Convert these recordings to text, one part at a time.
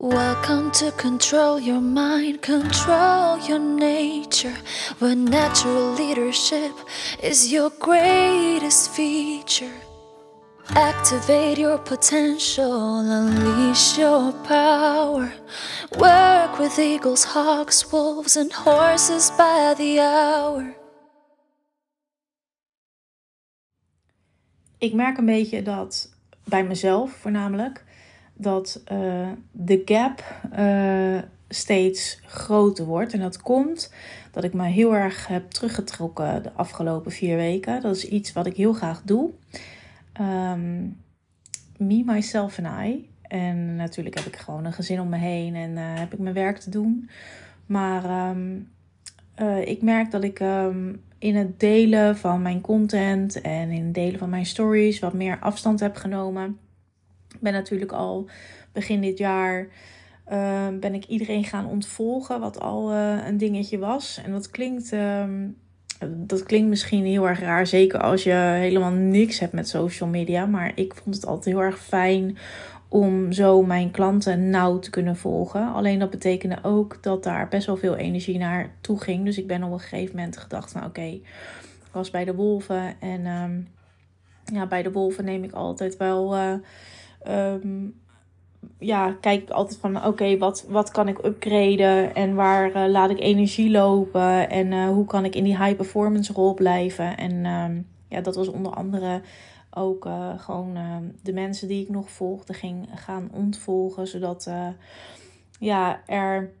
Welcome to control your mind, control your nature. Where natural leadership is your greatest feature. Activate your potential, unleash your power. Work with eagles, hawks, wolves, and horses by the hour. Ik merk een beetje dat bij mezelf voornamelijk dat uh, de gap uh, steeds groter wordt. En dat komt dat ik me heel erg heb teruggetrokken de afgelopen vier weken. Dat is iets wat ik heel graag doe. Um, me, myself en I. En natuurlijk heb ik gewoon een gezin om me heen en uh, heb ik mijn werk te doen. Maar um, ik merk dat ik um, in het delen van mijn content en in het delen van mijn stories wat meer afstand heb genomen. Ben natuurlijk al begin dit jaar uh, ben ik iedereen gaan ontvolgen, wat al uh, een dingetje was. En dat klinkt, um, dat klinkt misschien heel erg raar, zeker als je helemaal niks hebt met social media. Maar ik vond het altijd heel erg fijn om zo mijn klanten nauw te kunnen volgen. Alleen dat betekende ook dat daar best wel veel energie naar toe ging. Dus ik ben op een gegeven moment gedacht, nou oké, ik was bij de wolven en um, ja, bij de wolven neem ik altijd wel... Uh, um, ja, kijk ik altijd van oké, wat, wat kan ik upgraden en waar uh, laat ik energie lopen en uh, hoe kan ik in die high performance rol blijven. En um, ja, dat was onder andere ook uh, gewoon de mensen die ik nog volgde ging gaan ontvolgen, zodat ja, er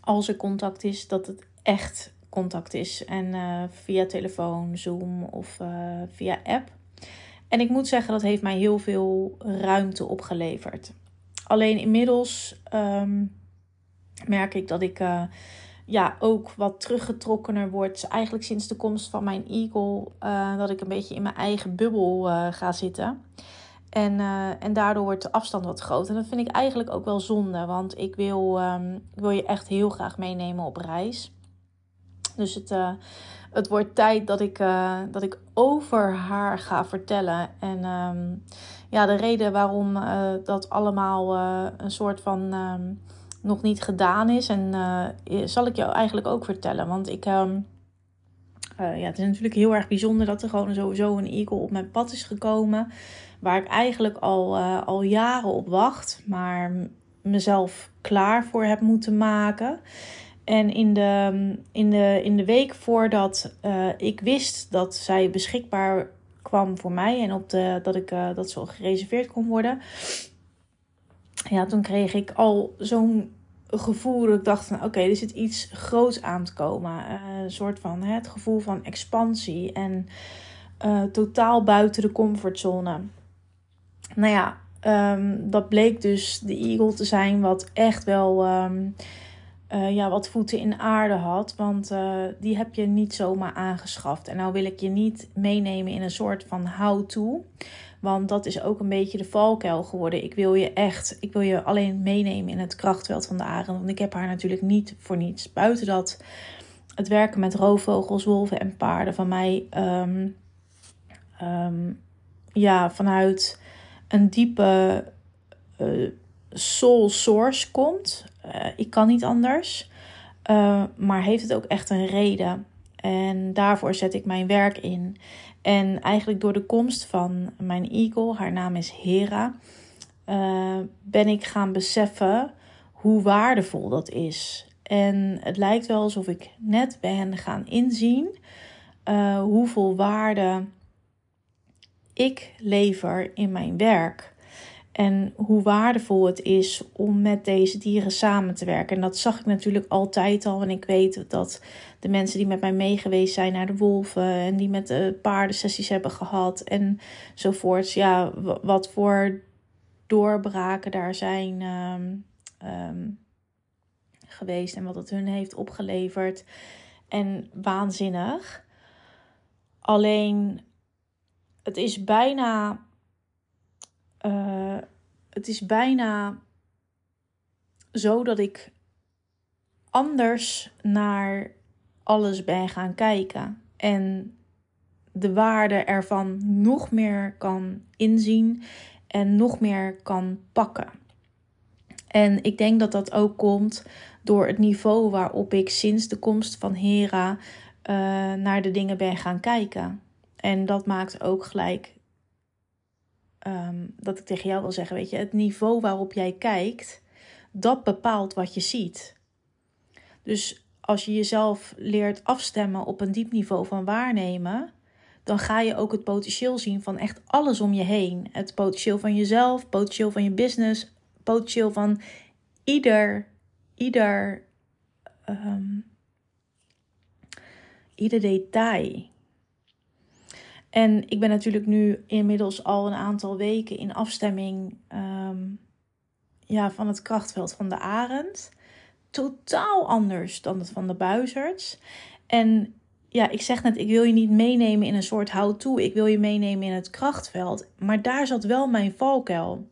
als er contact is, dat het echt contact is en via telefoon, Zoom of via app. En ik moet zeggen, dat heeft mij heel veel ruimte opgeleverd. Alleen inmiddels um, merk ik dat ik uh, ja, ook wat teruggetrokkener word. Eigenlijk sinds de komst van mijn Eagle, uh, dat ik een beetje in mijn eigen bubbel uh, ga zitten. En, en daardoor wordt de afstand wat groter. En dat vind ik eigenlijk ook wel zonde, want ik wil, um, ik wil je echt heel graag meenemen op reis. Dus het, het wordt tijd dat ik, dat ik over haar ga vertellen. En um, ja, de reden waarom uh, dat allemaal een soort van uh, nog niet gedaan is. En eh, zal ik jou eigenlijk ook vertellen. Want ik. Ehm, ja, het is natuurlijk heel erg bijzonder dat er gewoon sowieso een eagle op mijn pad is gekomen. Waar ik eigenlijk al, al jaren op wacht. Maar mezelf klaar voor heb moeten maken. En in de, in de, in de week voordat ik wist dat zij beschikbaar kwam voor mij en op de, dat, ik, uh, dat zo gereserveerd kon worden. Ja, toen kreeg ik al zo'n gevoel dat ik dacht: oké, okay, er zit iets groots aan te komen. Uh, een soort van hè, het gevoel van expansie en totaal buiten de comfortzone. Nou ja, um, dat bleek dus de Eagle te zijn, wat echt wel. Um, uh, ja, wat voeten in aarde had. Want uh, die heb je niet zomaar aangeschaft. En nou wil ik je niet meenemen in een soort van how-to. Want dat is ook een beetje de valkuil geworden. Ik wil je echt, ik wil je alleen meenemen in het krachtveld van de arend. Want ik heb haar natuurlijk niet voor niets. Buiten dat het werken met roofvogels, wolven en paarden van mij... Um, um, ja, vanuit een diepe... Uh, soul source komt. Uh, ik kan niet anders. Uh, maar heeft het ook echt een reden? En daarvoor zet ik mijn werk in. En eigenlijk door de komst van mijn eagle, haar naam is Hera, uh, ben ik gaan beseffen hoe waardevol dat is. En het lijkt wel alsof ik net bij hen gaan inzien hoeveel waarde ik lever in mijn werk. En hoe waardevol het is om met deze dieren samen te werken. En dat zag ik natuurlijk altijd al. En ik weet dat de mensen die met mij meegeweest zijn naar de wolven. En die met de paarden sessies hebben gehad. Enzovoorts. Ja, wat voor doorbraken daar zijn um, um, geweest. En wat het hun heeft opgeleverd. En waanzinnig. Alleen, het is bijna uh, het is bijna zo dat ik anders naar alles ben gaan kijken. En de waarde ervan nog meer kan inzien en nog meer kan pakken. En ik denk dat dat ook komt door het niveau waarop ik sinds de komst van Hera uh, naar de dingen ben gaan kijken. En dat maakt ook gelijk um, dat ik tegen jou wil zeggen, weet je, het niveau waarop jij kijkt, dat bepaalt wat je ziet. Dus als je jezelf leert afstemmen op een diep niveau van waarnemen, dan ga je ook het potentieel zien van echt alles om je heen. Het potentieel van jezelf, potentieel van je business, potentieel van ieder, ieder, um, ieder detail. En ik ben natuurlijk nu inmiddels al een aantal weken in afstemming um, ja, van het krachtveld van de arend. Totaal anders dan het van de buizerds. En ja, ik zeg net, ik wil je niet meenemen in een soort how-to. Ik wil je meenemen in het krachtveld. Maar daar zat wel mijn valkuil.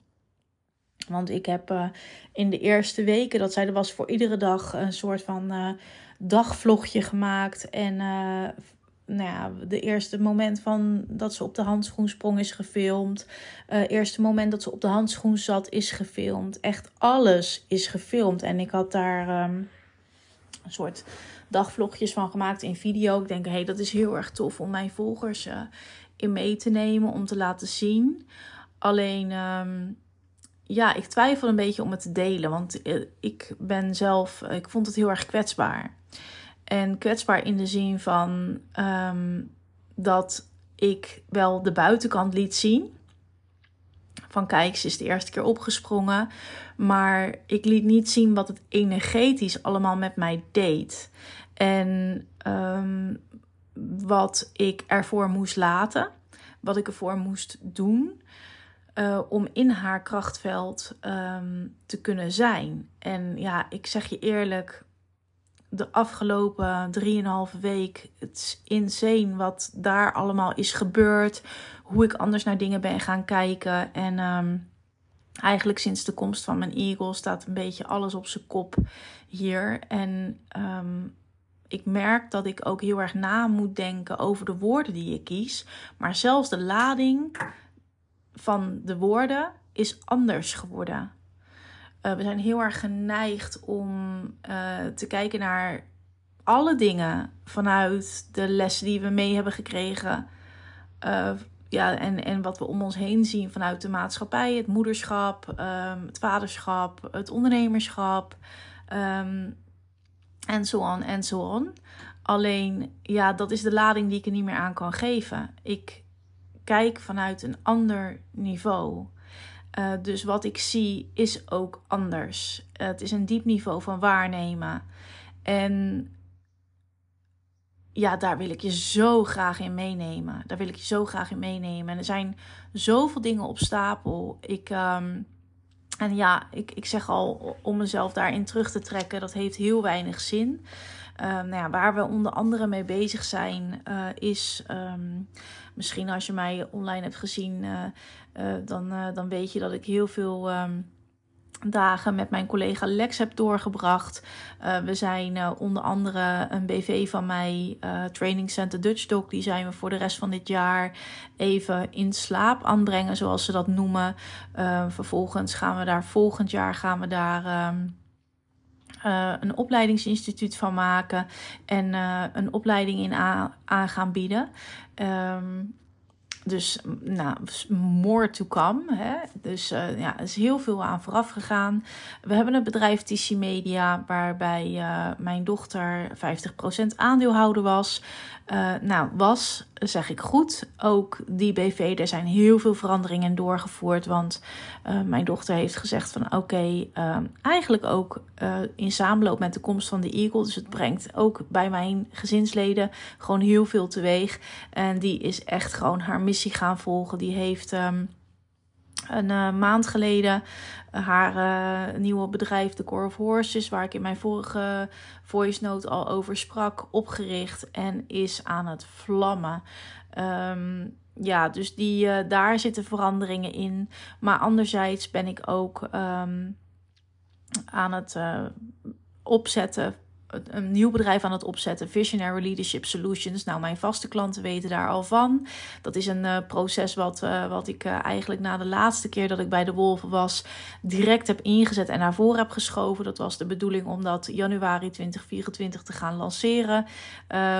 Want ik heb uh, in de eerste weken, dat zij er was voor iedere dag een soort van uh, dagvlogje gemaakt. En uh, nou ja, de eerste moment van dat ze op de handschoen sprong is gefilmd. Uh, eerste moment dat ze op de handschoen zat is gefilmd. Echt alles is gefilmd. En ik had daar um, een soort dagvlogjes van gemaakt in video. Ik denk, hé, hey, dat is heel erg tof om mijn volgers uh, in mee te nemen, om te laten zien. Alleen, um, ja, ik twijfel een beetje om het te delen. Want uh, ik ben zelf, ik vond het heel erg kwetsbaar. En kwetsbaar in de zin van um, dat ik wel de buitenkant liet zien. Van kijk, ze is de eerste keer opgesprongen. Maar ik liet niet zien wat het energetisch allemaal met mij deed. En um, wat ik ervoor moest laten. Wat ik ervoor moest doen. Uh, om in haar krachtveld um, te kunnen zijn. En ja, ik zeg je eerlijk, de afgelopen drieënhalve week. Het is insane wat daar allemaal is gebeurd. Hoe ik anders naar dingen ben gaan kijken. En um, eigenlijk sinds de komst van mijn Eagle staat een beetje alles op zijn kop hier. En um, ik merk dat ik ook heel erg na moet denken over de woorden die ik kies. Maar zelfs de lading van de woorden is anders geworden. Uh, we zijn heel erg geneigd om uh, te kijken naar alle dingen vanuit de lessen die we mee hebben gekregen. Uh, ja, en, en wat we om ons heen zien vanuit de maatschappij, het moederschap, um, het vaderschap, het ondernemerschap. Um, en zo on en zo on. Alleen, ja, dat is de lading die ik er niet meer aan kan geven. Ik kijk vanuit een ander niveau. Uh, dus wat ik zie is ook anders. Het is een diep niveau van waarnemen. En ja, daar wil ik je zo graag in meenemen. Daar wil ik je zo graag in meenemen. En er zijn zoveel dingen op stapel. Ik, um, en ja, ik, ik zeg al om mezelf daarin terug te trekken, dat heeft heel weinig zin. Uh, nou ja, waar we onder andere mee bezig zijn, uh, is um, misschien als je mij online hebt gezien, dan, dan weet je dat ik heel veel. Um, dagen met mijn collega Lex heb doorgebracht. Uh, we zijn onder andere een BV van mij, Training Center Dutch Dog. Die zijn we voor de rest van dit jaar even in slaap aanbrengen, zoals ze dat noemen. vervolgens gaan we daar volgend jaar gaan we daar. Um, een opleidingsinstituut van maken en een opleiding in aan gaan bieden. Um, dus nou, more to come. Hè? Dus uh, ja, er is heel veel aan vooraf gegaan. We hebben een bedrijf TC Media, waarbij uh, mijn dochter 50% aandeelhouder was. Uh, nou, was, zeg ik goed. Ook die BV, er zijn heel veel veranderingen doorgevoerd. Want uh, mijn dochter heeft gezegd van oké, uh, eigenlijk ook in samenloop met de komst van de Eagle. Dus het brengt ook bij mijn gezinsleden gewoon heel veel teweeg. En die is echt gewoon haar missie gaan volgen. Die heeft... Um, een uh, maand geleden uh, haar uh, nieuwe bedrijf, The Core of Horses, waar ik in mijn vorige voice note al over sprak, opgericht en is aan het vlammen. Um, ja, dus die, daar zitten veranderingen in. Maar anderzijds ben ik ook um, aan het opzetten een nieuw bedrijf aan het opzetten, Visionary Leadership Solutions. Nou, mijn vaste klanten weten daar al van. Dat is een uh, proces wat, uh, wat ik uh, eigenlijk na de laatste keer dat ik bij de Wolven was, direct heb ingezet en naar voren heb geschoven. Dat was de bedoeling om dat januari 2024 te gaan lanceren.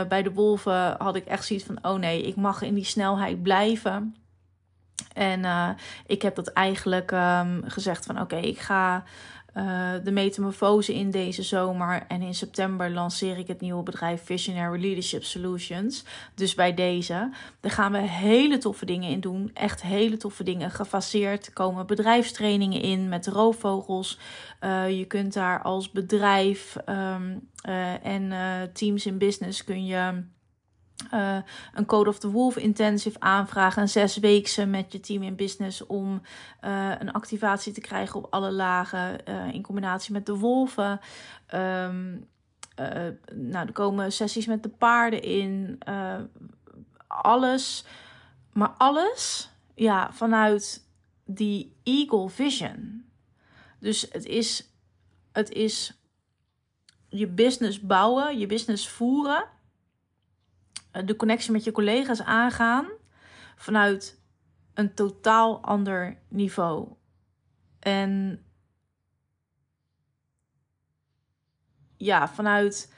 bij de Wolven had ik echt zoiets van: oh nee, ik mag in die snelheid blijven. En ik heb dat eigenlijk um, gezegd van oké, ik ga uh, de metamorfose in deze zomer. En in september lanceer ik het nieuwe bedrijf Visionary Leadership Solutions. Dus bij deze. Daar gaan we hele toffe dingen in doen. Echt hele toffe dingen. Gefaseerd komen bedrijfstrainingen in met roofvogels. Uh, je kunt daar als bedrijf um, uh, en teams in business kun je uh, een Code of the Wolf intensive aanvragen. Een weken met je team in business om uh, een activatie te krijgen op alle lagen uh, in combinatie met de wolven. Um, nou, er komen sessies met de paarden in. alles. Maar alles ja, vanuit die Eagle Vision. Dus het is, het is je business bouwen, je business voeren eh, de connectie met je collega's aangaan vanuit een totaal ander niveau. En ja, vanuit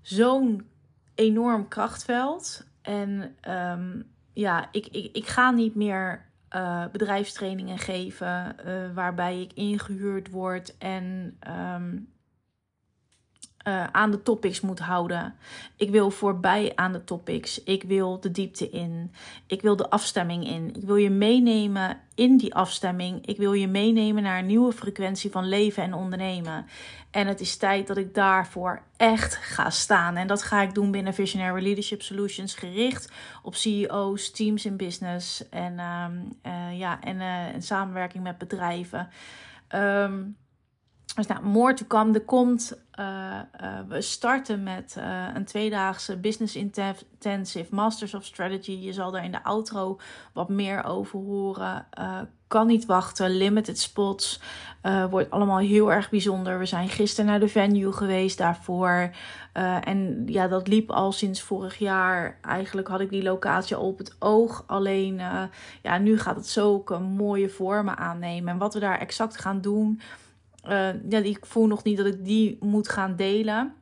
zo'n enorm krachtveld. En um, ja, ik, ik, ik ga niet meer uh, bedrijfstrainingen geven uh, waarbij ik ingehuurd word en um, uh, aan de topics moet houden. Ik wil voorbij aan de topics. Ik wil de diepte in. Ik wil de afstemming in. Ik wil je meenemen in die afstemming. Ik wil je meenemen naar een nieuwe frequentie van leven en ondernemen. En het is tijd dat ik daarvoor echt ga staan. En dat ga ik doen binnen Visionary Leadership Solutions, gericht op CEO's, teams in business en, um, uh, ja, en, uh, en samenwerking met bedrijven. Um, dus nou, more to come. Er komt, uh, uh, we starten met uh, een tweedaagse Business Intensive Masters of Strategy. Je zal daar in de outro wat meer over horen. kan niet wachten. Limited spots. wordt allemaal heel erg bijzonder. We zijn gisteren naar de venue geweest daarvoor. en ja, dat liep al sinds vorig jaar. Eigenlijk had ik die locatie al op het oog. Alleen, ja, nu gaat het zulke mooie vormen aannemen. En wat we daar exact gaan doen uh, ja, ik voel nog niet dat ik die moet gaan delen.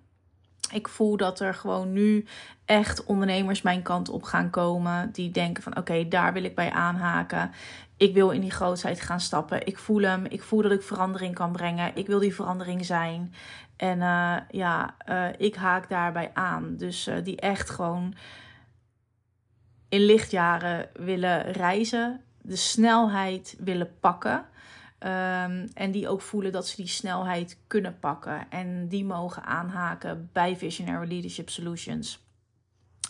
Ik voel dat er gewoon nu echt ondernemers mijn kant op gaan komen. Die denken van oké, daar wil ik bij aanhaken. Ik wil in die grootheid gaan stappen. Ik voel hem. Ik voel dat ik verandering kan brengen. Ik wil die verandering zijn. En uh, ja, uh, ik haak daarbij aan. Dus die echt gewoon in lichtjaren willen reizen. De snelheid willen pakken. Um, en die ook voelen dat ze die snelheid kunnen pakken. En die mogen aanhaken bij Visionary Leadership Solutions.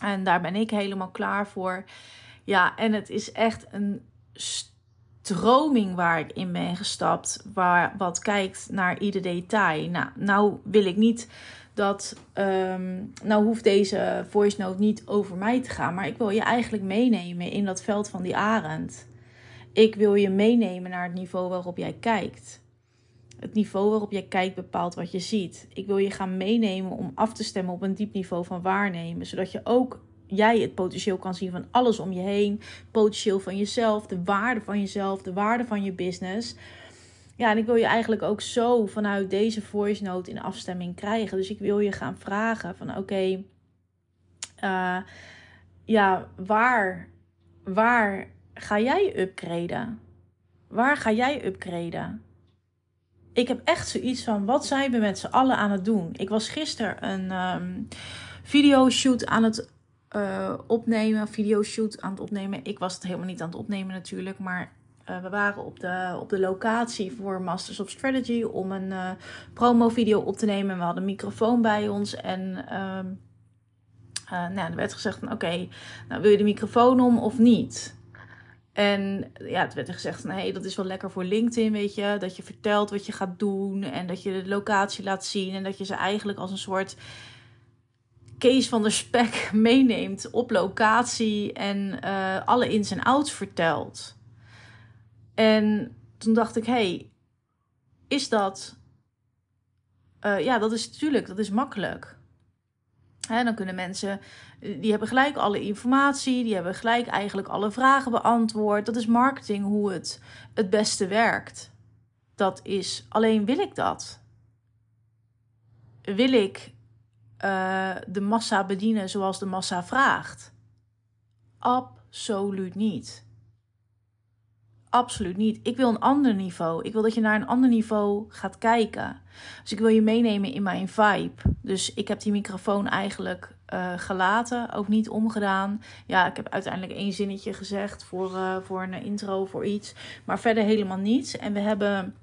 En daar ben ik helemaal klaar voor. Ja, en het is echt een stroming waar ik in ben gestapt. Waar, wat kijkt naar ieder detail. Nou, nou wil ik niet dat. Um, nou hoeft deze voice note niet over mij te gaan. Maar ik wil je eigenlijk meenemen in dat veld van die arend. Ik wil je meenemen naar het niveau waarop jij kijkt. Het niveau waarop jij kijkt bepaalt wat je ziet. Ik wil je gaan meenemen om af te stemmen op een diep niveau van waarnemen, zodat je ook jij het potentieel kan zien van alles om je heen, potentieel van jezelf, de waarde van jezelf, de waarde van je business. Ja, en ik wil je eigenlijk ook zo vanuit deze voice note in afstemming krijgen. Dus ik wil je gaan vragen van oké, uh, ja, waar, waar ga jij upgraden? Waar ga jij upgraden? Ik heb echt zoiets van, wat zijn we met z'n allen aan het doen? Ik was gisteren een um, videoshoot aan het uh, opnemen, videoshoot aan het opnemen. Ik was het helemaal niet aan het opnemen natuurlijk, maar uh, we waren op de, op de locatie voor Masters of Strategy om een uh, promo-video op te nemen. We hadden een microfoon bij ons en um, nou, er werd gezegd: Oké, nou, wil je de microfoon om of niet? En ja, het werd er gezegd hey, dat is wel lekker voor LinkedIn, weet je. Dat je vertelt wat je gaat doen en dat je de locatie laat zien. En dat je ze eigenlijk als een soort Kees van de Spek meeneemt op locatie en uh, alle ins en outs vertelt. En toen dacht ik, hey, is dat eh, ja, dat is natuurlijk, dat is makkelijk. Dan kunnen mensen, eh, die hebben gelijk alle informatie, die hebben gelijk eigenlijk alle vragen beantwoord. Dat is marketing, hoe het het beste werkt. Dat is, alleen wil ik dat? Wil ik uh, de massa bedienen zoals de massa vraagt? Absoluut niet. Absoluut niet. Ik wil een ander niveau. Ik wil dat je naar een ander niveau gaat kijken. Dus ik wil je meenemen in mijn vibe. Dus ik heb die microfoon eigenlijk uh, gelaten, ook niet omgedaan. Ja, ik heb uiteindelijk één zinnetje gezegd voor, uh, voor een intro, voor iets. Maar verder helemaal niets. En we hebben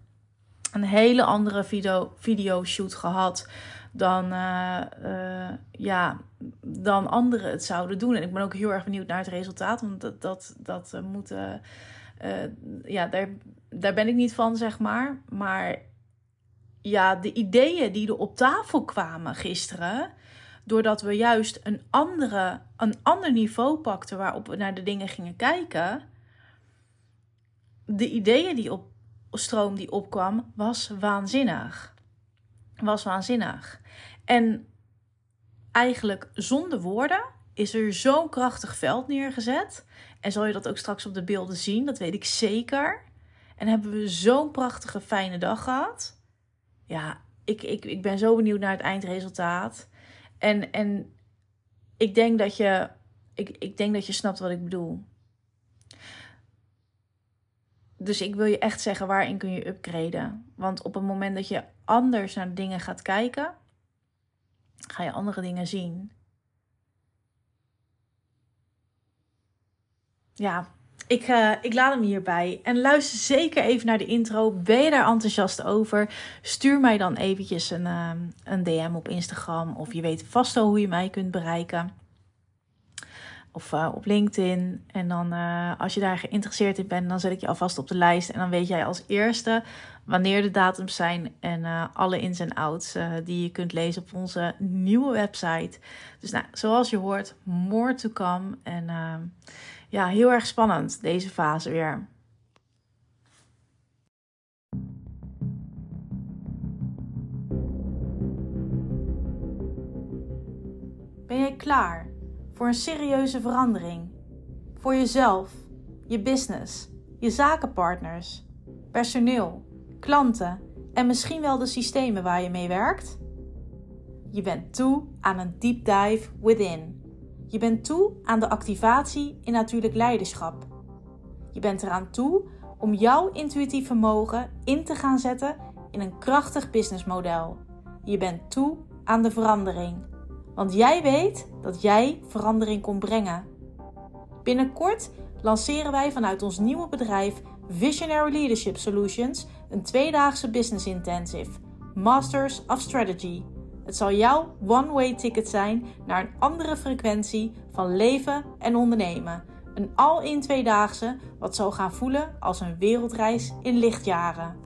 een hele andere video, videoshoot gehad dan, uh, ja, dan anderen het zouden doen. En ik ben ook heel erg benieuwd naar het resultaat. Want dat, dat, dat moet uh, ja, daar, daar ben ik niet van, zeg maar. Maar ja, de ideeën die er op tafel kwamen gisteren, doordat we juist een, andere, een ander niveau pakten waarop we naar de dingen gingen kijken, de ideeën die op stroom die opkwam, was waanzinnig. Was waanzinnig. En eigenlijk zonder woorden is er zo'n krachtig veld neergezet. En zal je dat ook straks op de beelden zien, dat weet ik zeker. En hebben we zo'n prachtige, fijne dag gehad. Ja, ik, ik, ik ben zo benieuwd naar het eindresultaat. En, en ik, denk dat je, ik, ik denk dat je snapt wat ik bedoel. Dus ik wil je echt zeggen, waarin kun je upgraden? Want op het moment dat je anders naar dingen gaat kijken, ga je andere dingen zien. Ja, ik, uh, ik laat hem hierbij. En luister zeker even naar de intro. Ben je daar enthousiast over? Stuur mij dan eventjes een, uh, een DM op Instagram. Of je weet vast al hoe je mij kunt bereiken. Of uh, op LinkedIn. En dan als je daar geïnteresseerd in bent, dan zet ik je alvast op de lijst. En dan weet jij als eerste wanneer de datums zijn. En alle ins en outs die je kunt lezen op onze nieuwe website. Dus nou, zoals je hoort, more to come. En ja, heel erg spannend deze fase weer. Ben jij klaar voor een serieuze verandering? Voor jezelf, je business, je zakenpartners, personeel, klanten en misschien wel de systemen waar je mee werkt? Je bent toe aan een deep dive within je bent toe aan de activatie in natuurlijk leiderschap. Je bent eraan toe om jouw intuïtief vermogen in te gaan zetten in een krachtig businessmodel. Je bent toe aan de verandering. Want jij weet dat jij verandering kon brengen. Binnenkort lanceren wij vanuit ons nieuwe bedrijf Visionary Leadership Solutions een tweedaagse business intensive, Masters of Strategy het zal jouw one-way ticket zijn naar een andere frequentie van leven en ondernemen. Een al-in tweedaagse wat zal gaan voelen als een wereldreis in lichtjaren.